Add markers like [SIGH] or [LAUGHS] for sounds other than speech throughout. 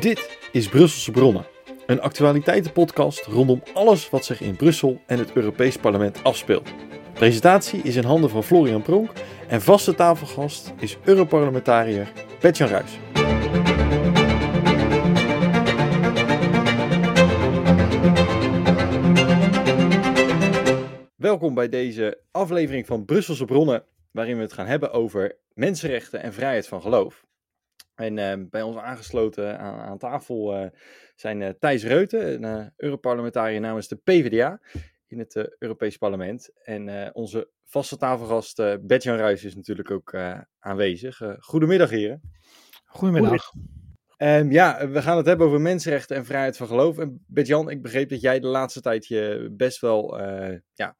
Dit is Brusselse Bronnen, een actualiteitenpodcast rondom alles wat zich in Brussel en het Europees Parlement afspeelt. Presentatie is in handen van Florian Pronk en vaste tafelgast is Europarlementariër Petjan Ruijs. Welkom bij deze aflevering van Brusselse Bronnen, waarin we het gaan hebben over mensenrechten en vrijheid van geloof. En uh, bij ons aangesloten aan, aan tafel uh, zijn uh, Thijs Reuten, een Europarlementariër namens de PvdA in het Europees Parlement. En onze vaste tafelgast Bert-Jan Ruijs is natuurlijk ook aanwezig. goedemiddag heren. Goedemiddag. Um, ja, we gaan het hebben over mensenrechten en vrijheid van geloof. En Bert-Jan, ik begreep dat jij de laatste tijd je best wel ja,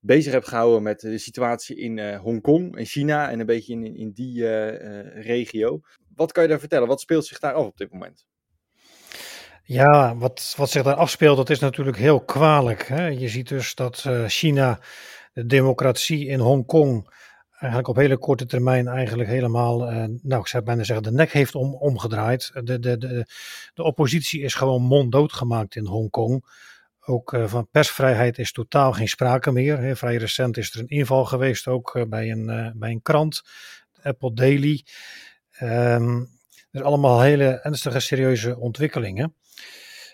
bezig hebt gehouden met de situatie in Hongkong en China en een beetje in, in die regio. Wat kan je daar vertellen? Wat speelt zich daar af op dit moment? Ja, wat, wat zich daar afspeelt, dat is natuurlijk heel kwalijk. Hè? Je ziet dus dat uh, China de democratie in Hongkong eigenlijk op hele korte termijn eigenlijk helemaal, uh, nou ik zou bijna zeggen, de nek heeft om, omgedraaid. De, de, de, de oppositie is gewoon monddood gemaakt in Hongkong. Ook uh, van persvrijheid is totaal geen sprake meer. Hè. Vrij recent is er een inval geweest ook bij, een, bij een krant, Apple Daily. Um, dus allemaal hele ernstige, serieuze ontwikkelingen.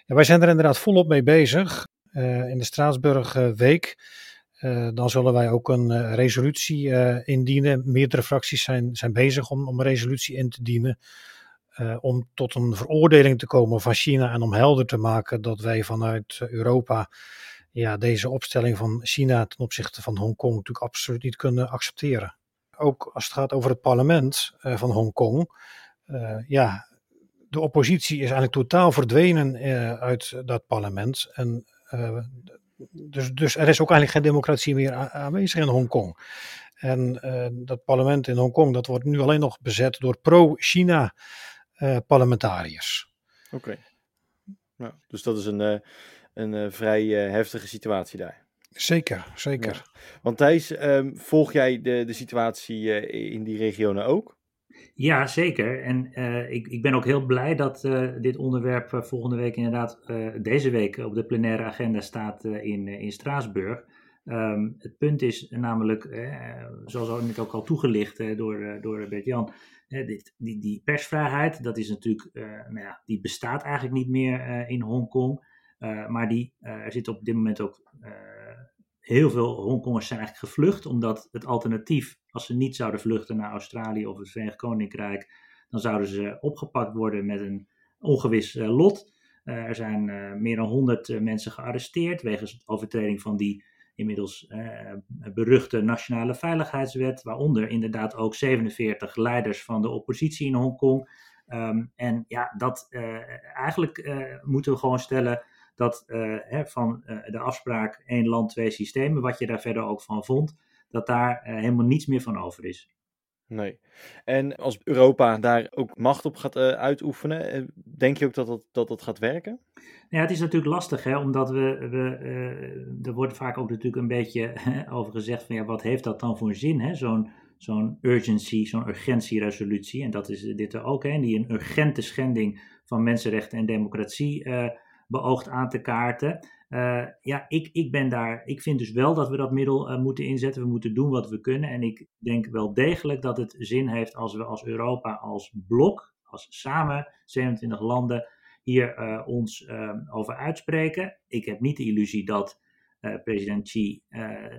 Wij zijn er inderdaad volop mee bezig. Uh, in de Straatsburg Week. Uh, dan zullen wij ook een resolutie indienen. Meerdere fracties zijn, zijn bezig om, om een resolutie in te dienen. om tot een veroordeling te komen van China en om helder te maken dat wij vanuit Europa ja, deze opstelling van China ten opzichte van Hongkong natuurlijk absoluut niet kunnen accepteren ook als het gaat over het parlement uh, van Hongkong. Uh, ja, de oppositie is eigenlijk totaal verdwenen uh, uit dat parlement. En, dus, dus er is ook eigenlijk geen democratie meer aanwezig in Hongkong. En dat parlement in Hongkong dat wordt nu alleen nog bezet door pro-China parlementariërs. Oké. Nou, dus dat is een, een vrij heftige situatie daar. Zeker, zeker. Ja. Want Thijs, um, volg jij de, de situatie uh, in die regionen ook? Ja, zeker. En uh, ik, ik ben ook heel blij dat uh, dit onderwerp volgende week inderdaad deze week op de plenaire agenda staat in, in Straatsburg. Um, het punt is namelijk, zoals net ook al toegelicht door, door Bert-Jan, die, die, die, persvrijheid, dat is natuurlijk, nou ja, die bestaat eigenlijk niet meer in Hongkong. maar die, er zit op dit moment ook heel veel Hongkongers zijn eigenlijk gevlucht, omdat het alternatief, als ze niet zouden vluchten naar Australië of het Verenigd Koninkrijk, dan zouden ze opgepakt worden met een ongewis uh, lot. Uh, er zijn uh, meer dan 100 mensen gearresteerd wegens overtreding van die inmiddels beruchte nationale veiligheidswet, waaronder inderdaad ook 47 leiders van de oppositie in Hongkong. Um, en ja, dat eigenlijk moeten we gewoon stellen dat uh, hè, van uh, de afspraak één land, twee systemen, wat je daar verder ook van vond, dat daar uh, helemaal niets meer van over is. Nee. En als Europa daar ook macht op gaat uitoefenen, denk je ook dat dat, dat dat gaat werken? Ja, het is natuurlijk lastig, hè, omdat we, we er wordt vaak ook natuurlijk een beetje over gezegd van ja, wat heeft dat dan voor zin, hè? Zo'n zo'n urgency, zo'n urgentieresolutie. En dat is dit er ook, hè, die een urgente schending van mensenrechten en democratie beoogt aan te kaarten. Uh, ja, ik, ik ben daar. Ik vind dus wel dat we dat middel uh, moeten inzetten. We moeten doen wat we kunnen. En ik denk wel degelijk dat het zin heeft als we als Europa, als blok, als samen 27 landen hier uh, ons over uitspreken. Ik heb niet de illusie dat president Xi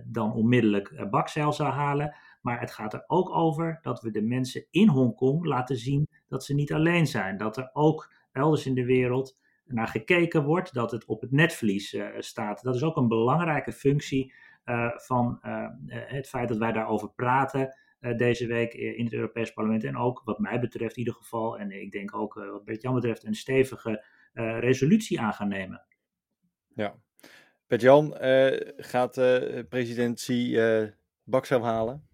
dan onmiddellijk bakzeil zou halen. Maar het gaat er ook over dat we de mensen in Hongkong laten zien dat ze niet alleen zijn. Dat er ook elders in de wereld naar gekeken wordt, dat het op het netvlies uh, staat. Dat is ook een belangrijke functie uh, van uh, het feit dat wij daarover praten deze week in het Europees Parlement. En ook, wat mij betreft in ieder geval, en ik denk ook wat Bert-Jan betreft, een stevige resolutie aan gaan nemen. Ja. Bert-Jan, gaat president Xi bakzelf halen?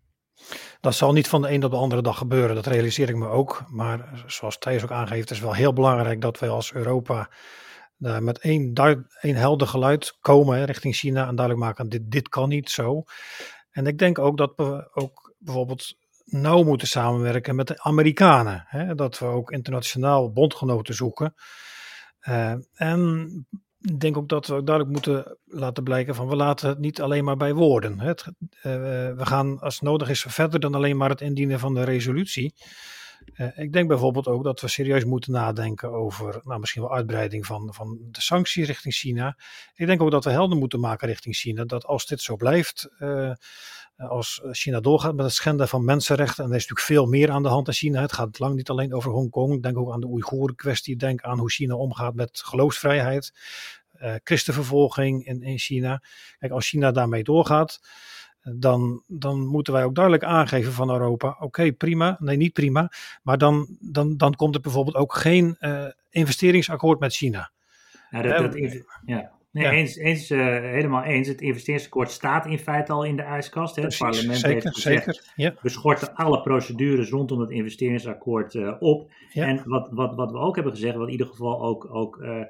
Dat zal niet van de een op de andere dag gebeuren, dat realiseer ik me ook. Maar zoals Thijs ook aangeeft, is het wel heel belangrijk dat wij als Europa met één, helder geluid komen hè, richting China en duidelijk maken, dit, dit kan niet zo. En ik denk ook dat we ook bijvoorbeeld nauw moeten samenwerken met de Amerikanen. Hè? Dat we ook internationaal bondgenoten zoeken. Uh, en ik denk ook dat we duidelijk moeten laten blijken van we laten het niet alleen maar bij woorden. Uh, we gaan als nodig is verder dan alleen maar het indienen van de resolutie. Uh, ik denk bijvoorbeeld ook dat we serieus moeten nadenken over nou, misschien wel uitbreiding van, van de sancties richting China. Ik denk ook dat we helder moeten maken richting China dat als dit zo blijft, uh, als China doorgaat met het schenden van mensenrechten, en er is natuurlijk veel meer aan de hand in China. Het gaat lang niet alleen over Hongkong. Denk ook aan de Oeigoeren kwestie. Denk aan hoe China omgaat met geloofsvrijheid, uh, christenvervolging in, in China. Kijk, als China daarmee doorgaat, dan, dan moeten wij ook duidelijk aangeven van Europa: oké, prima, nee, niet prima, maar dan, dan, dan komt er bijvoorbeeld ook geen uh, investeringsakkoord met China. Ja, dat, dat, ja. Nee, ja. eens, eens uh, helemaal eens. Het investeringsakkoord staat in feite al in de ijskast. Hè? Precies, het parlement zeker, heeft gezegd, zeker, ja. we schorten alle procedures rondom het investeringsakkoord uh, op. Ja. En wat, wat, wat we ook hebben gezegd, wat in ieder geval ook, ook uh,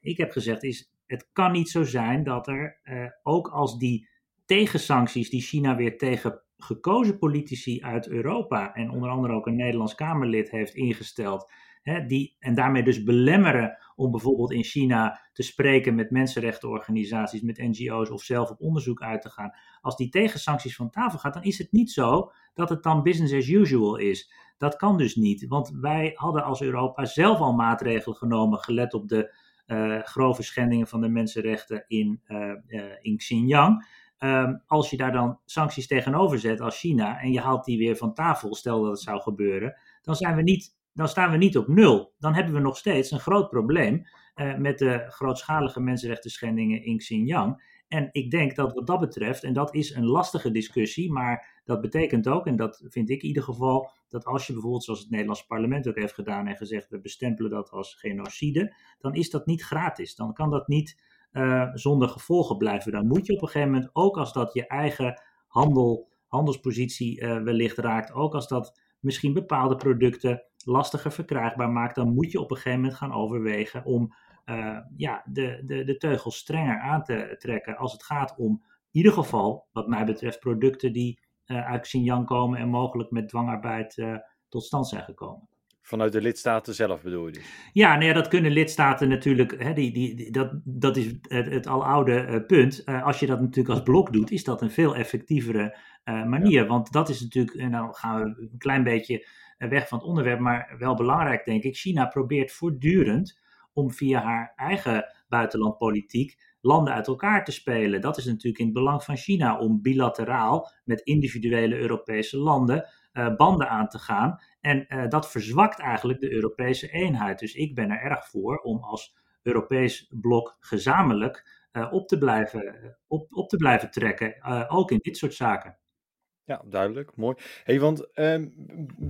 ik heb gezegd, is het kan niet zo zijn dat er, ook als die tegensancties die China weer tegen gekozen politici uit Europa en onder andere ook een Nederlands Kamerlid heeft ingesteld, hè, die, en daarmee dus belemmeren om bijvoorbeeld in China te spreken met mensenrechtenorganisaties, met NGO's of zelf op onderzoek uit te gaan. Als die tegensancties van tafel gaat, dan is het niet zo dat het dan business as usual is. Dat kan dus niet, want wij hadden als Europa zelf al maatregelen genomen, gelet op de uh, grove schendingen van de mensenrechten in, uh, uh, in Xinjiang. Um, als je daar dan sancties tegenover zet als China en je haalt die weer van tafel, stel dat het zou gebeuren, dan, zijn we niet, dan staan we niet op nul. Dan hebben we nog steeds een groot probleem uh, met de grootschalige mensenrechten schendingen in Xinjiang. En ik denk dat wat dat betreft, en dat is een lastige discussie, maar dat betekent ook, en dat vind ik in ieder geval, dat als je bijvoorbeeld, zoals het Nederlands parlement ook heeft gedaan en gezegd, we bestempelen dat als genocide, dan is dat niet gratis. Dan kan dat niet uh, zonder gevolgen blijven. Dan moet je op een gegeven moment, ook als dat je eigen handel, handelspositie uh, wellicht raakt, ook als dat misschien bepaalde producten lastiger verkrijgbaar maakt, dan moet je op een gegeven moment gaan overwegen om uh, ja, de, de, de teugels strenger aan te trekken als het gaat om, in ieder geval, wat mij betreft, producten die uit Xinjiang komen en mogelijk met dwangarbeid tot stand zijn gekomen. Vanuit de lidstaten zelf bedoel je dus? Ja, nou ja, dat kunnen lidstaten natuurlijk, hè, die, die, die, dat, dat is het, het aloude uh, punt. Uh, als je dat natuurlijk als blok doet, is dat een veel effectievere uh, manier. Ja. Want dat is natuurlijk, en dan gaan we een klein beetje weg van het onderwerp, maar wel belangrijk denk ik. China probeert voortdurend om via haar eigen buitenlandpolitiek landen uit elkaar te spelen. Dat is natuurlijk in het belang van China om bilateraal met individuele Europese landen uh, banden aan te gaan. En uh, dat verzwakt eigenlijk de Europese eenheid. Dus ik ben er erg voor om als Europees blok gezamenlijk uh, op, te blijven, op, op te blijven trekken, ook in dit soort zaken. Ja, duidelijk, mooi. Hey, want um,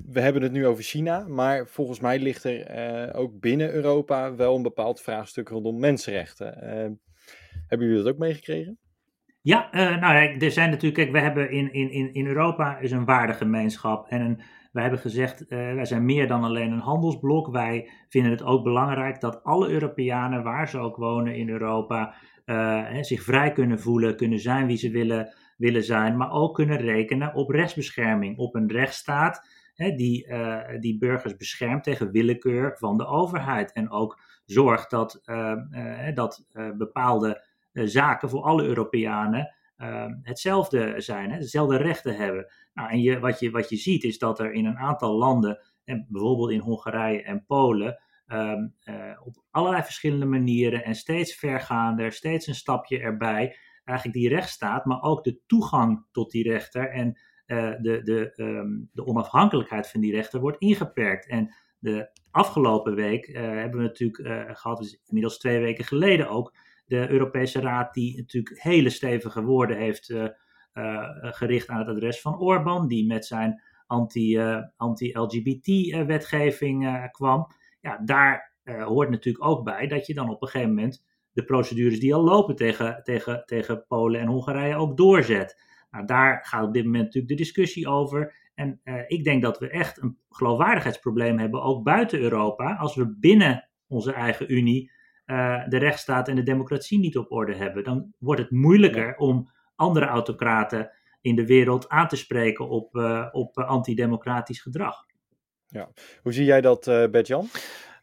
we hebben het nu over China, maar volgens mij ligt er ook binnen Europa wel een bepaald vraagstuk rondom mensenrechten. Ehm, hebben jullie dat ook meegekregen? Ja, uh, nou er zijn natuurlijk, kijk, we hebben in, in, in Europa is een waardegemeenschap en een, wij hebben gezegd, uh, wij zijn meer dan alleen een handelsblok. Wij vinden het ook belangrijk dat alle Europeanen, waar ze ook wonen in Europa, uh, zich vrij kunnen voelen, kunnen zijn wie ze willen, willen zijn, maar ook kunnen rekenen op rechtsbescherming, op een rechtsstaat hè, die, die burgers beschermt tegen willekeur van de overheid en ook zorgt dat, dat bepaalde zaken voor alle Europeanen uh, hetzelfde zijn, hè, dezelfde rechten hebben. Nou, en je, wat, je, wat je ziet is dat er in een aantal landen, en bijvoorbeeld in Hongarije en Polen, um, uh, op allerlei verschillende manieren en steeds vergaander, steeds een stapje erbij, eigenlijk die rechtsstaat, maar ook de toegang tot die rechter en uh, de, de, um, de onafhankelijkheid van die rechter wordt ingeperkt. En de afgelopen week hebben we natuurlijk gehad, dus inmiddels twee weken geleden ook, de Europese Raad, die natuurlijk hele stevige woorden heeft uh, uh, gericht aan het adres van Orbán, die met zijn anti-LGBT-wetgeving anti kwam. Ja, daar hoort natuurlijk ook bij dat je dan op een gegeven moment de procedures die al lopen tegen, tegen, tegen Polen en Hongarije ook doorzet. Nou, daar gaat op dit moment natuurlijk de discussie over. En ik denk dat we echt een geloofwaardigheidsprobleem hebben, ook buiten Europa, als we binnen onze eigen Unie uh, de rechtsstaat en de democratie niet op orde hebben. Dan wordt het moeilijker ja. om andere autocraten in de wereld aan te spreken op, op antidemocratisch gedrag. Ja. Hoe zie jij dat, Bert-Jan?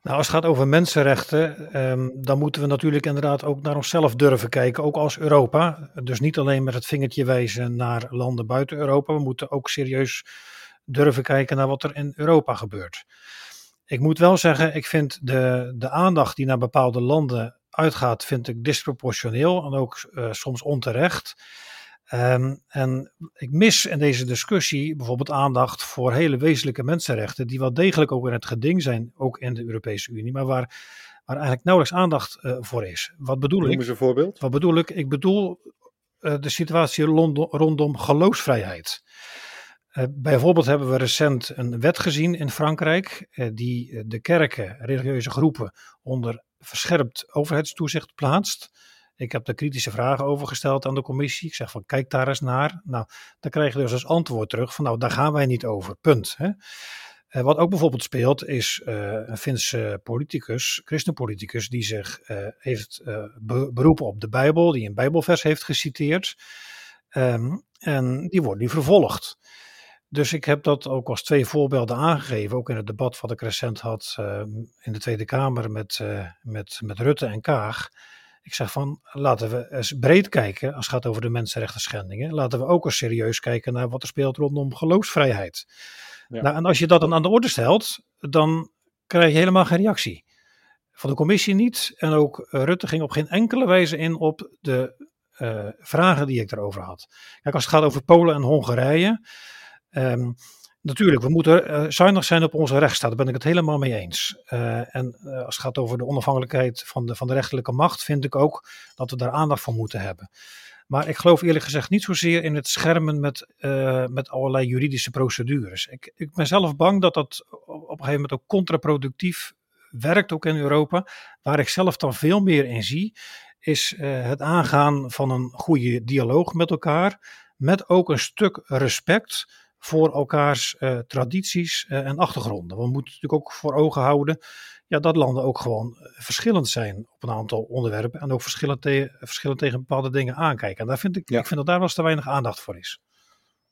Nou, als het gaat over mensenrechten, ehm, dan moeten we natuurlijk inderdaad ook naar onszelf durven kijken, ook als Europa. Dus niet alleen met het vingertje wijzen naar landen buiten Europa, we moeten ook serieus durven kijken naar wat er in Europa gebeurt. Ik moet wel zeggen, ik vind de, de aandacht die naar bepaalde landen uitgaat, vind ik disproportioneel en ook uh, soms onterecht. Um, en ik mis in deze discussie bijvoorbeeld aandacht voor hele wezenlijke mensenrechten, die wel degelijk ook in het geding zijn, ook in de Europese Unie, maar waar, waar eigenlijk nauwelijks aandacht uh, voor is. Wat bedoel Noem ik? Noem eens een voorbeeld. Wat bedoel ik? Ik bedoel uh, de situatie rondom, rondom geloofsvrijheid. Uh, bijvoorbeeld hebben we recent een wet gezien in Frankrijk die de kerken, religieuze groepen, onder verscherpt overheidstoezicht plaatst. Ik heb daar kritische vragen over gesteld aan de commissie. Ik zeg van kijk daar eens naar. Nou, dan krijg je dus als antwoord terug van nou daar gaan wij niet over. Punt. Hè. Wat ook bijvoorbeeld speelt is een Finse politicus, christenpoliticus, die zich heeft beroepen op de Bijbel, die een Bijbelvers heeft geciteerd. Um, en die wordt nu vervolgd. Dus ik heb dat ook als twee voorbeelden aangegeven, ook in het debat wat ik recent had in de Tweede Kamer met, met, met Rutte en Kaag. Ik zeg van laten we eens breed kijken als het gaat over de mensenrechten schendingen. Laten we ook eens serieus kijken naar wat er speelt rondom geloofsvrijheid. Ja. Nou, en als je dat dan aan de orde stelt, dan krijg je helemaal geen reactie. Van de commissie niet. En ook eh, Rutte ging op geen enkele wijze in op de uh, vragen die ik erover had. Kijk, als het gaat over Polen en Hongarije. Um, Natuurlijk, we moeten uh, zuinig zijn op onze rechtsstaat, daar ben ik het helemaal mee eens. Uh, en uh, als het gaat over de onafhankelijkheid van de, van de rechterlijke macht, vind ik ook dat we daar aandacht voor moeten hebben. Maar ik geloof eerlijk gezegd niet zozeer in het schermen met, met allerlei juridische procedures. Ik, ik ben zelf bang dat dat op een gegeven moment ook contraproductief werkt, ook in Europa. Waar ik zelf dan veel meer in zie, is het aangaan van een goede dialoog met elkaar, met ook een stuk respect voor elkaars uh, tradities uh, en achtergronden. We moeten natuurlijk ook voor ogen houden ja, dat landen ook gewoon eh, verschillend zijn op een aantal onderwerpen en ook verschillend, te tegen bepaalde dingen aankijken. En daar vind ik, ja. ik vind dat daar wel eens te weinig aandacht voor is.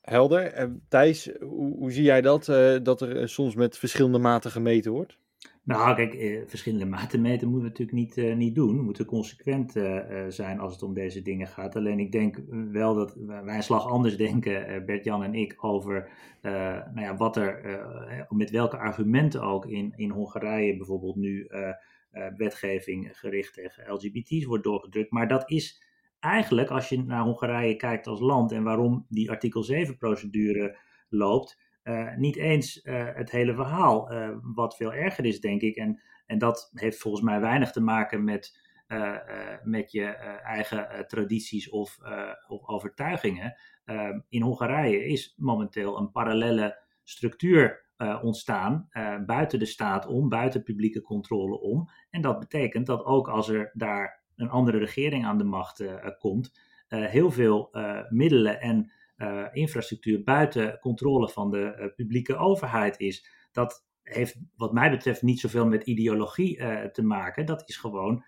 Helder. Thijs, hoe, hoe zie jij dat, dat er soms met verschillende maten gemeten wordt? Nou, kijk, eh, verschillende maten meten moeten we natuurlijk niet, uh, niet doen. We moeten consequent uh, zijn als het om deze dingen gaat. Alleen ik denk wel dat wij een slag anders [LAUGHS] denken, Bert-Jan en ik, over nou ja, wat er, met welke argumenten ook in, in Hongarije bijvoorbeeld nu wetgeving gericht tegen LGBT's wordt doorgedrukt. Maar dat is eigenlijk, als je naar Hongarije kijkt als land en waarom die artikel 7-procedure loopt uh, niet eens uh, het hele verhaal. Uh, wat veel erger is, denk ik. En, en dat heeft volgens mij weinig te maken met, met je eigen tradities of, of overtuigingen. in Hongarije is momenteel een parallele structuur ontstaan buiten de staat om, buiten publieke controle om. En dat betekent dat ook als er daar een andere regering aan de macht komt, heel veel middelen en uh, infrastructuur buiten controle van de uh, publieke overheid is. Dat heeft wat mij betreft niet zoveel met ideologie uh, te maken. Dat is gewoon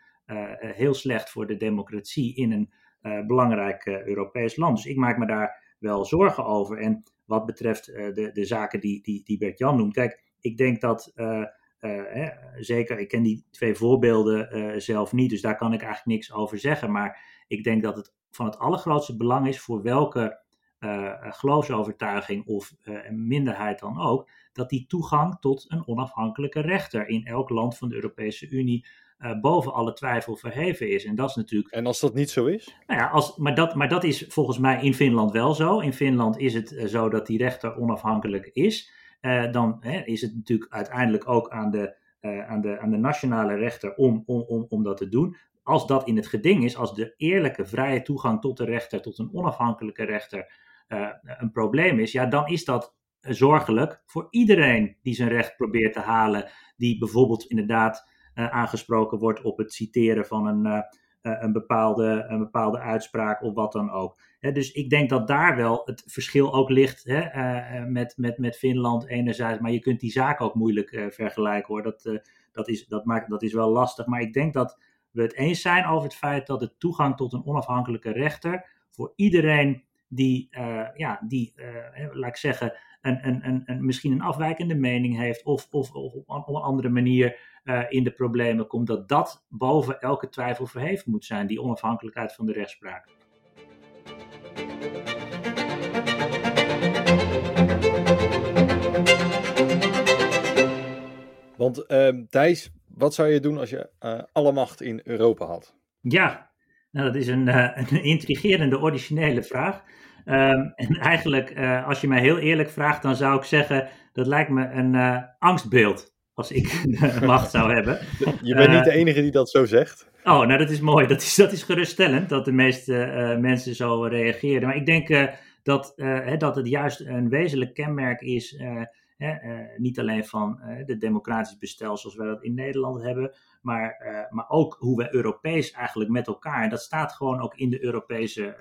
heel slecht voor de democratie in een belangrijk Europees land. Dus ik maak me daar wel zorgen over. En wat betreft de, de zaken die, die, die Bert-Jan noemt. Kijk, ik denk dat... Zeker, ik ken die twee voorbeelden zelf niet, dus daar kan ik eigenlijk niks over zeggen. Maar ik denk dat het van het allergrootste belang is voor welke uh, geloofsovertuiging of uh, een minderheid dan ook, dat die toegang tot een onafhankelijke rechter in elk land van de Europese Unie uh, boven alle twijfel verheven is. En dat is natuurlijk. En als dat niet zo is? Nou ja, als, maar, dat, maar dat is volgens mij in Finland wel zo. In Finland is het zo dat die rechter onafhankelijk is. dan hè, is het natuurlijk uiteindelijk ook aan de, aan de, aan de nationale rechter om, om, om, om dat te doen als dat in het geding is, als de eerlijke, vrije toegang tot de rechter, tot een onafhankelijke rechter, uh, een probleem is, ja, dan is dat zorgelijk voor iedereen die zijn recht probeert te halen, die bijvoorbeeld inderdaad uh, aangesproken wordt op het citeren van een, uh, een, bepaalde, een bepaalde uitspraak of wat dan ook. dus ik denk dat daar wel het verschil ook ligt met, met, met Finland enerzijds, maar je kunt die zaak ook moeilijk vergelijken hoor. Dat, dat, is, dat, maakt, dat is wel lastig, maar ik denk dat we het eens zijn over het feit dat de toegang tot een onafhankelijke rechter voor iedereen die, ja, die laat ik zeggen, een, een, een, een, misschien een afwijkende mening heeft of, of, of op een andere manier in de problemen komt, dat dat boven elke twijfel verheven moet zijn, die onafhankelijkheid van de rechtspraak. Want uh, Thijs, wat zou je doen als je alle macht in Europa had? Ja, nou, dat is een, uh, [LAUGHS] een intrigerende, originele vraag. Um, en eigenlijk, uh, als je mij heel eerlijk vraagt, dan zou ik zeggen, dat lijkt me een angstbeeld als ik [LAUGHS] de macht zou hebben. Je bent niet de enige die dat zo zegt. Oh, nou dat is mooi. Dat is, dat is geruststellend dat de meeste mensen zo reageren. Maar ik denk dat, dat het juist een wezenlijk kenmerk is eh, niet alleen van de democratisch bestel zoals wij dat in Nederland hebben, maar, eh, maar ook hoe we Europees eigenlijk met elkaar, en dat staat gewoon ook in de Europese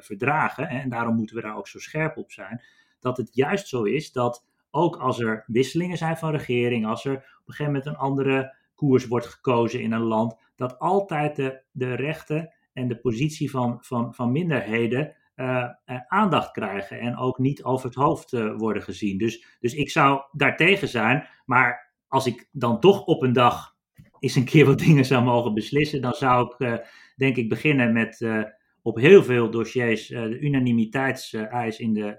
verdragen, hè, en daarom moeten we daar ook zo scherp op zijn, dat het juist zo is dat ook als er wisselingen zijn van regering, als er op een gegeven moment een andere koers wordt gekozen in een land, dat altijd de, de rechten en de positie van, van, van minderheden uh, aandacht krijgen en ook niet over het hoofd worden gezien. Dus, dus ik zou daartegen zijn, maar als ik dan toch op een dag eens een keer wat [LAUGHS] dingen zou mogen beslissen, dan zou ik denk ik beginnen met op heel veel dossiers de unanimiteitseis in de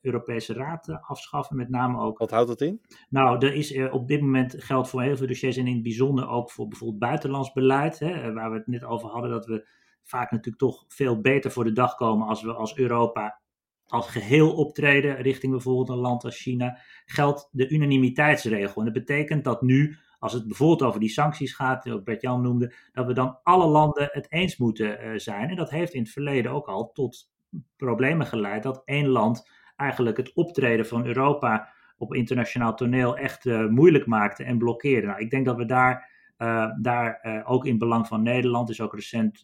Europese Raad afschaffen, met name ook. Wat houdt dat in? Nou, er is op dit moment geldt voor heel veel dossiers en in het bijzonder ook voor bijvoorbeeld buitenlands beleid, hè, waar we het net over hadden, dat we vaak natuurlijk toch veel beter voor de dag komen als we als Europa als geheel optreden richting bijvoorbeeld een land als China, geldt de unanimiteitsregel. En dat betekent dat nu, als het bijvoorbeeld over die sancties gaat, ook Bert-Jan noemde, dat we dan alle landen het eens moeten uh, zijn. En dat heeft in het verleden ook al tot problemen geleid dat één land eigenlijk het optreden van Europa op internationaal toneel echt uh, moeilijk maakte en blokkeerde. Nou, ik denk dat we daar, uh, daar ook in belang van Nederland, is ook recent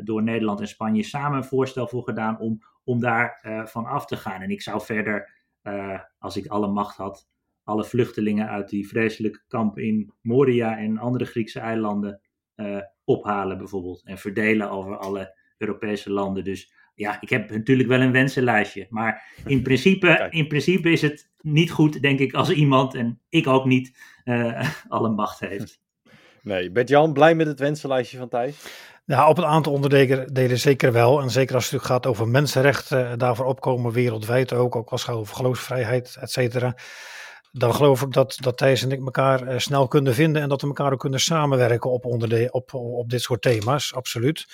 door Nederland en Spanje samen een voorstel voor gedaan om, om daar van af te gaan. En ik zou verder, als ik alle macht had, alle vluchtelingen uit die vreselijke kampen in Moria en andere Griekse eilanden ophalen bijvoorbeeld. En verdelen over alle Europese landen. Dus ja, ik heb natuurlijk wel een wensenlijstje. Maar in [LAUGHS] principe, in principe is het niet goed, denk ik, als iemand, en ik ook niet, [LAUGHS] alle macht heeft. [LAUGHS] Nee, bent Jan blij met het wensenlijstje van Thijs? Ja, op een aantal onderdelen zeker wel. En zeker als het natuurlijk gaat over mensenrechten, daarvoor opkomen wereldwijd ook, ook als het gaat over geloofsvrijheid, et cetera. Dan geloof ik dat, dat Thijs en ik elkaar uh, snel kunnen vinden en dat we elkaar ook kunnen samenwerken op, onderde- op, op dit soort thema's, absoluut.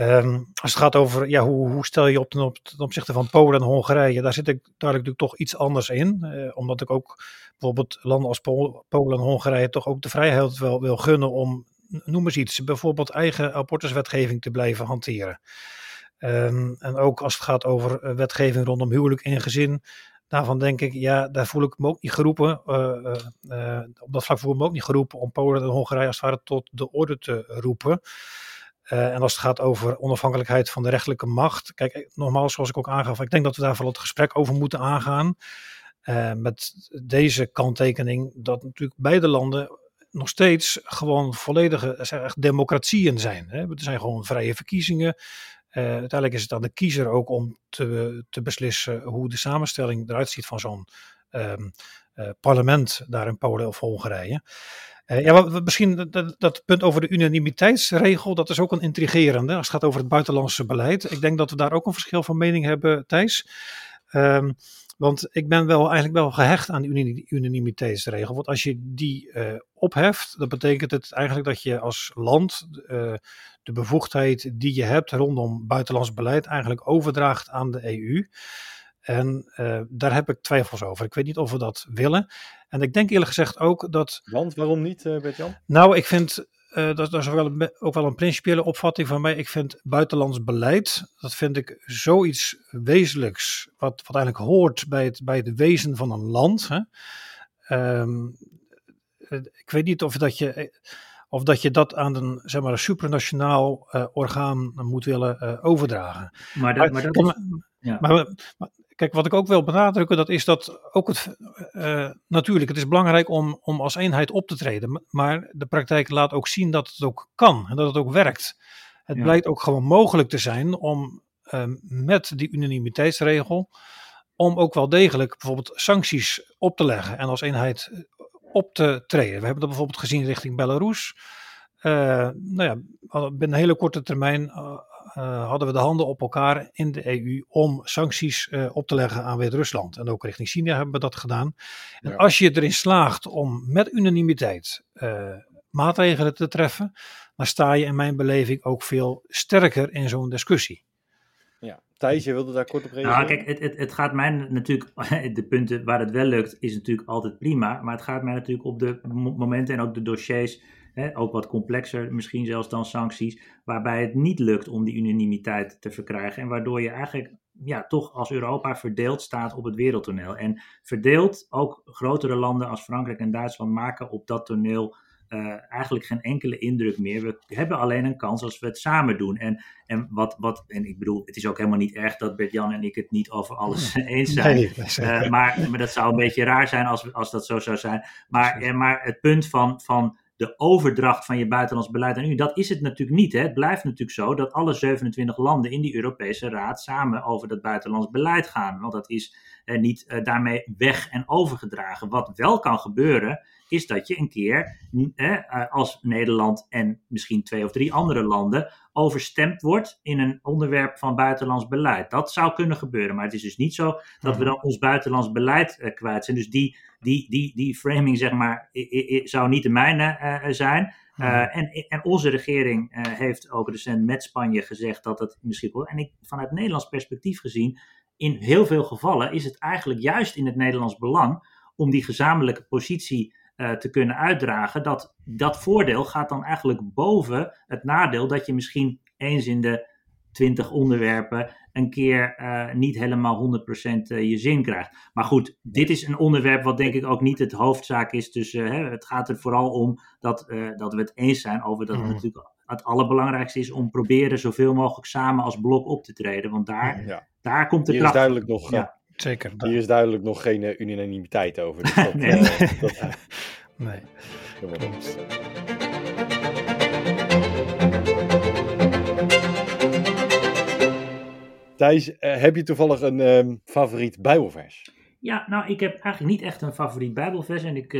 Um, als het gaat over ja, hoe, hoe stel je op ten, op ten, opzichte van Polen en Hongarije, daar zit ik daar natuurlijk toch iets anders in. Uh, omdat ik ook bijvoorbeeld landen als Polen en Hongarije toch ook de vrijheid wel wil gunnen om noem eens iets, bijvoorbeeld eigen abortuswetgeving te blijven hanteren. Um, en ook als het gaat over eh, wetgeving rondom huwelijk en gezin, daarvan denk ik, ja, daar voel ik me ook niet geroepen, uh, uh, op dat vlak voel ik me ook niet geroepen om Polen en Hongarije als het ware tot de orde te roepen. en als het gaat over onafhankelijkheid van de rechtelijke macht, kijk, nogmaals, zoals ik ook aangaf, ik denk dat we daar vooral het gesprek over moeten aangaan. met deze kanttekening dat natuurlijk beide landen nog steeds gewoon volledige zeg, democratieën zijn. Hè? Er zijn gewoon vrije verkiezingen. Uh, uiteindelijk is het aan de kiezer ook om te, te beslissen hoe de samenstelling eruit ziet van zo'n um, uh, parlement daar in Polen of Hongarije. Uh, ja, misschien dat, dat, punt over de unanimiteitsregel, dat is ook een intrigerende als het gaat over het buitenlandse beleid. Ik denk dat we daar ook een verschil van mening hebben, Thijs. Um, want ik ben wel eigenlijk wel gehecht aan die unanimiteitsregel. Want als je die uh, opheft, dan betekent het eigenlijk dat je als land uh, de bevoegdheid die je hebt rondom buitenlands beleid eigenlijk overdraagt aan de EU. En uh, daar heb ik twijfels over. Ik weet niet of we dat willen. En ik denk eerlijk gezegd ook dat. Want waarom niet, Bert-Jan? Nou, ik vind uh, dat, dat, is wel een, ook wel een principiële opvatting van mij. Ik vind buitenlands beleid, dat vind ik zoiets wezenlijks, wat, wat eigenlijk hoort bij het, bij het wezen van een land. Hè. Um, ik weet niet of dat je, of dat, je dat aan een, zeg maar, een supranationaal uh, orgaan moet willen uh, overdragen. Maar dat, maar dat is, ja. maar, maar, Kijk, wat ik ook wil benadrukken, dat is dat ook het, uh, natuurlijk, het is belangrijk om, om als eenheid op te treden. Maar de praktijk laat ook zien dat het ook kan en dat het ook werkt. Het ja. blijkt ook gewoon mogelijk te zijn om ehm, met die unanimiteitsregel om ook wel degelijk bijvoorbeeld sancties op te leggen en als eenheid eh, op te treden. We hebben dat bijvoorbeeld gezien richting Belarus. Uh, nou ja, binnen een hele korte termijn hadden we de handen op elkaar in de EU om sancties uh, op te leggen aan Wit-Rusland. En ook richting China hebben we dat gedaan. En ja. als je erin slaagt om met unanimiteit maatregelen te treffen, dan sta je in mijn beleving ook veel sterker in zo'n discussie. Ja, Thijs, je wilde daar kort op reageren? Nou, kijk, het, het, het gaat mij natuurlijk, [LAUGHS] de punten waar het wel lukt, is natuurlijk altijd prima. Maar het gaat mij natuurlijk op de momenten en ook de dossiers, hè, ook wat complexer misschien zelfs dan sancties, waarbij het niet lukt om die unanimiteit te verkrijgen. En waardoor je eigenlijk ja, toch als Europa verdeeld staat op het wereldtoneel. En verdeeld, ook grotere landen als Frankrijk en Duitsland maken op dat toneel uh, eigenlijk geen enkele indruk meer. We hebben alleen een kans als we het samen doen. En, en, wat, wat, en ik bedoel, het is ook helemaal niet erg dat Bert-Jan en ik het niet over alles [LAUGHS] eens zijn. Nee, uh, maar, maar dat zou een beetje raar zijn als, als dat zo zou zijn. Maar, uh, maar het punt van, van de overdracht van je buitenlands beleid aan u, dat is het natuurlijk niet. Hè. Het blijft natuurlijk zo dat alle 27 landen in die Europese Raad samen over dat buitenlands beleid gaan. Want dat is niet daarmee weg en overgedragen. Wat wel kan gebeuren, is dat je een keer eh, als Nederland en misschien twee of drie andere landen overstemd wordt in een onderwerp van buitenlands beleid. Dat zou kunnen gebeuren, maar het is dus niet zo dat we dan ons buitenlands beleid uh, kwijt zijn. Dus die, die, die, die framing, zeg maar, zou niet de mijne uh, zijn. Uh, en, en, onze regering uh, heeft ook recent met Spanje gezegd dat het misschien wordt. En ik, vanuit Nederlands perspectief gezien, in heel veel gevallen is het eigenlijk juist in het Nederlands belang om die gezamenlijke positie uh, te kunnen uitdragen, dat dat voordeel gaat dan eigenlijk boven het nadeel dat je misschien eens in de 20 onderwerpen een keer uh, niet helemaal 100% uh, je zin krijgt. Maar goed, dit is een onderwerp wat denk ik ook niet het hoofdzaak is. Dus uh, hè, het gaat er vooral om dat, dat we het eens zijn over dat het mm. natuurlijk het allerbelangrijkste is om proberen zoveel mogelijk samen als blok op te treden. Want daar, ja. daar komt de Hier kracht. Is duidelijk nog, ja. Zeker. Hier is duidelijk nog geen uh, unanimiteit over. Dus [LAUGHS] dat, nee. Uh, dat, nee. Klopt. Thijs, heb je toevallig een um, favoriet Bijbelvers? Ja, nou, ik heb eigenlijk niet echt een favoriet Bijbelvers. En ik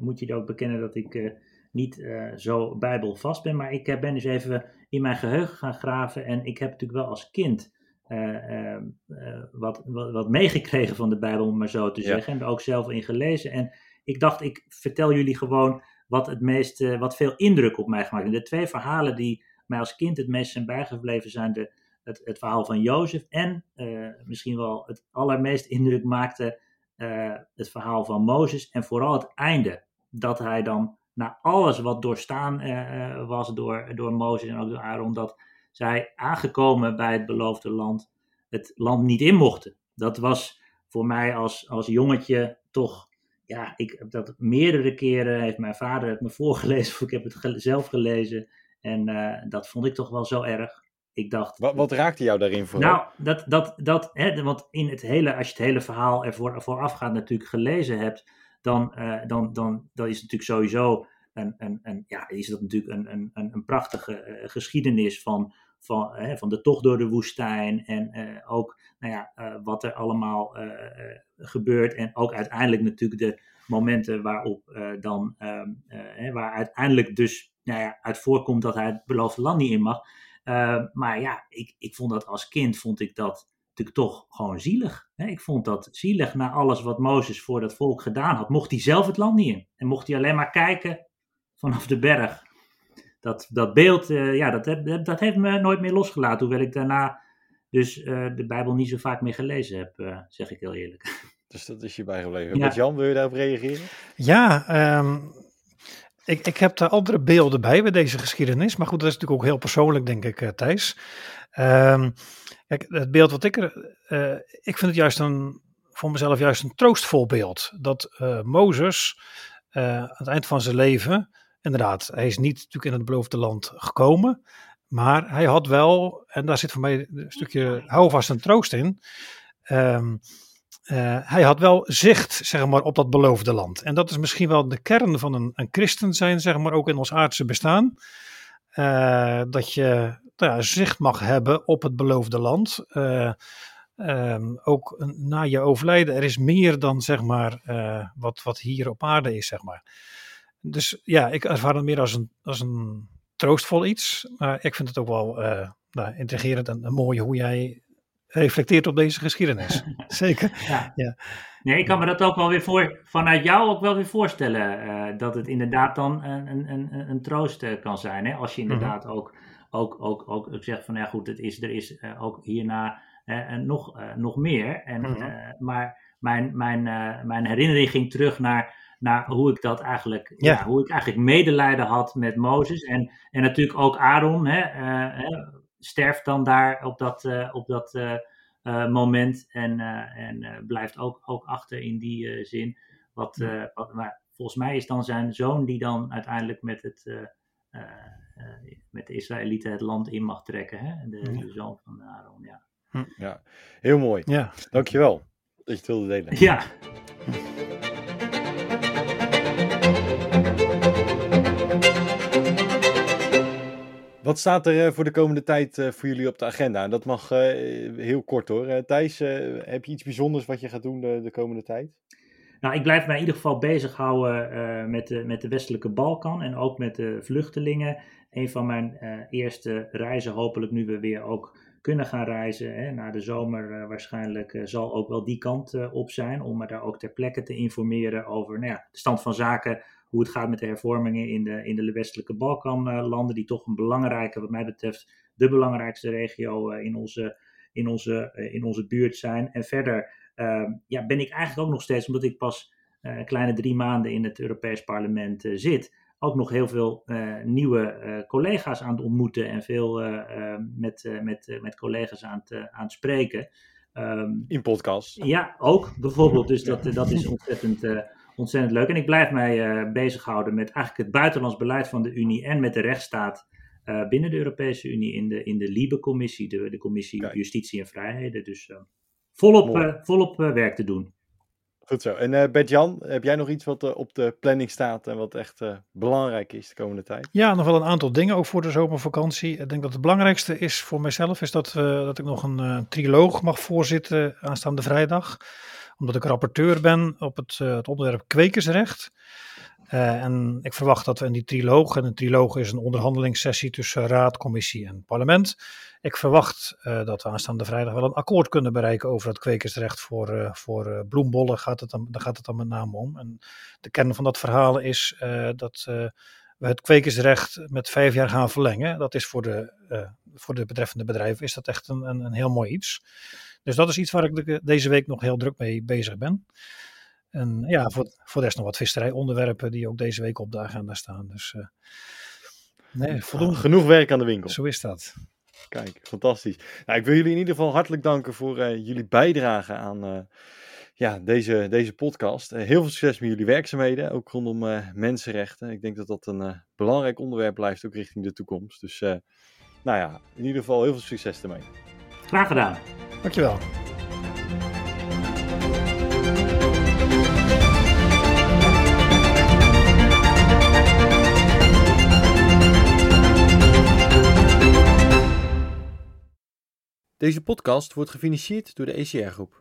moet je ook bekennen dat ik niet zo Bijbelvast ben. Maar ik ben dus even in mijn geheugen gaan graven. En ik heb natuurlijk wel als kind uh, uh, wat, wat, wat, meegekregen van de Bijbel, om maar zo te zeggen. En er ook zelf in gelezen. En ik dacht, ik vertel jullie gewoon wat het meest, wat veel indruk op mij gemaakt heeft. De twee verhalen die mij als kind het meest zijn bijgebleven zijn de, het, het verhaal van Jozef en misschien wel het allermeest indruk maakte het verhaal van Mozes. En vooral het einde, dat hij dan na alles wat doorstaan was door, door Mozes en ook door Aaron, dat zij aangekomen bij het beloofde land het land niet in mochten. Dat was voor mij als, als jongetje toch, ja, ik heb dat meerdere keren, heeft mijn vader het me [LAUGHS] voorgelezen, of ik heb het zelf gelezen. En uh, dat vond ik toch wel zo erg. Ik dacht. Wat, wat raakte jou daarin voor? Nou, dat, dat, dat, hè, want in het hele, als je het hele verhaal ervoor voorafgaand natuurlijk gelezen hebt, dan, uh, dan, dan, dan is natuurlijk sowieso een, een, een, ja, is dat natuurlijk een, een, een prachtige uh, geschiedenis van, van, hè, van de tocht door de woestijn en ook nou ja, wat er allemaal gebeurt en ook uiteindelijk natuurlijk de momenten waarop dan, hè, waar uiteindelijk dus nou ja, uit voorkomt dat hij het beloofde land niet in mag. maar ja, ik, ik vond dat als kind, vond ik dat natuurlijk toch gewoon zielig. Hè? Ik vond dat zielig na alles wat Mozes voor dat volk gedaan had. Mocht hij zelf het land niet in. En mocht hij alleen maar kijken vanaf de berg dat, dat beeld, uh, ja, dat, heb, dat heeft me nooit meer losgelaten. Hoewel ik daarna dus uh, de Bijbel niet zo vaak meer gelezen heb, uh, zeg ik heel eerlijk. Dus dat is je bijgebleven. Ja. Met Jan, wil je daarop reageren? Ja, um, ik, ik heb daar andere beelden bij bij deze geschiedenis. Maar goed, dat is natuurlijk ook heel persoonlijk, denk ik, Thijs. Um, kijk, het beeld wat ik er. ik vind het juist een, voor mezelf juist een troostvol beeld. Dat Mozes aan het eind van zijn leven inderdaad, hij is niet natuurlijk in het beloofde land gekomen. Maar hij had wel, en daar zit voor mij een stukje houvast en troost in. Uh, hij had wel zicht, zeg maar, op dat beloofde land. En dat is misschien wel de kern van een, een christen zijn, zeg maar, ook in ons aardse bestaan. Dat je nou zicht mag hebben op het beloofde land. Ehm, ook na je overlijden, er is meer dan zeg maar wat, wat hier op aarde is, zeg maar. Dus ja, ik ervaar het meer als een, als een troostvol iets. Maar ik vind het ook wel nou, intrigerend en, en mooi hoe jij reflecteert op deze geschiedenis. [LAUGHS] Zeker. Ja. ja. Nee, ik kan me dat ook wel weer voor, vanuit jou ook wel weer voorstellen. Uh, dat het inderdaad dan een, een, een, een troost uh, kan zijn. Hè? Als je mhm. inderdaad ook, ook, ook, ook zegt van ja goed, het is, er is uh, ook hierna nog, nog meer. En, mm maar mijn, mijn, mijn herinnering ging terug naar, naar hoe ik dat eigenlijk, ja. ja hoe ik eigenlijk medelijden had met Mozes. En, en natuurlijk ook Aaron. Hè, sterft dan daar op dat, uh, op dat uh, uh, moment en, en blijft ook, ook achter in die zin. Wat, wat, maar volgens mij is dan zijn zoon die dan uiteindelijk met, het, met de Israëlieten het land in mag trekken. Hè? De, de zoon van Aaron, ja. Hm. Ja, heel mooi. Ja. Dankjewel dat je het wilde delen. Ja. Wat staat er eh, voor de komende tijd eh, voor jullie op de agenda? Dat mag eh, heel kort hoor. Thijs, heb je iets bijzonders wat je gaat doen de, de komende tijd? Nou, ik blijf mij in ieder geval bezighouden uh, met, de, met de westelijke Balkan en ook met de vluchtelingen. Een van mijn eerste reizen, hopelijk nu we weer ook kunnen gaan reizen. Hè, na de zomer waarschijnlijk zal ook wel die kant op zijn. Om me daar ook ter plekke te informeren over nou ja, de stand van zaken hoe het gaat met de hervormingen in de, in de westelijke Balkanlanden, die toch een belangrijke, wat mij betreft, de belangrijkste regio eh, in onze, in onze, eh, in onze buurt zijn. En verder ehm, ja, ben ik eigenlijk ook nog steeds, omdat ik pas een eh, kleine drie maanden in het Europees Parlement zit, ook nog heel veel nieuwe collega's aan het ontmoeten en veel met, met, met collega's aan het, aan het spreken. Ehm, in podcast. Ja, ook bijvoorbeeld. Dus dat, dat is ontzettend, ontzettend leuk. En ik blijf mij uh, bezighouden met eigenlijk het buitenlands beleid van de Unie en met de rechtsstaat uh, binnen de Europese Unie in de, in de LIBE-commissie, de, de Commissie Justitie en Vrijheden. Dus uh, volop, volop werk te doen. Goed zo. En uh, Bert-Jan, heb jij nog iets wat op de planning staat en wat echt belangrijk is de komende tijd? Ja, nog wel een aantal dingen, ook voor de zomervakantie. Ik denk dat het belangrijkste is voor mijzelf, is dat, dat ik nog een triloog mag voorzitten aanstaande vrijdag omdat ik rapporteur ben op het, uh, het onderwerp kwekersrecht. Uh, en ik verwacht dat we in die triloog, en een triloog is een onderhandelingssessie tussen raad, commissie en parlement. Ik verwacht uh, dat we aanstaande vrijdag wel een akkoord kunnen bereiken over het kwekersrecht voor, uh, voor bloembollen. Gaat het dan, daar gaat het dan met name om. En de kern van dat verhaal is dat we het kwekersrecht met vijf jaar gaan verlengen. Dat is voor de, voor de betreffende bedrijven is dat echt een, een, een heel mooi iets. Dus dat is iets waar ik deze week nog heel druk mee bezig ben. En ja, voor, voor de rest nog wat visserijonderwerpen die ook deze week op de agenda staan. Dus uh, nee, voldoende. Genoeg werk aan de winkel. Zo is dat. Kijk, fantastisch. Nou, ik wil jullie in ieder geval hartelijk danken voor uh, jullie bijdrage aan uh, ja, deze, deze podcast. heel veel succes met jullie werkzaamheden, ook rondom mensenrechten. Ik denk dat dat een belangrijk onderwerp blijft, ook richting de toekomst. Dus nou ja, in ieder geval heel veel succes ermee. Graag gedaan. Dankjewel. Deze podcast wordt gefinancierd door de ECR Groep.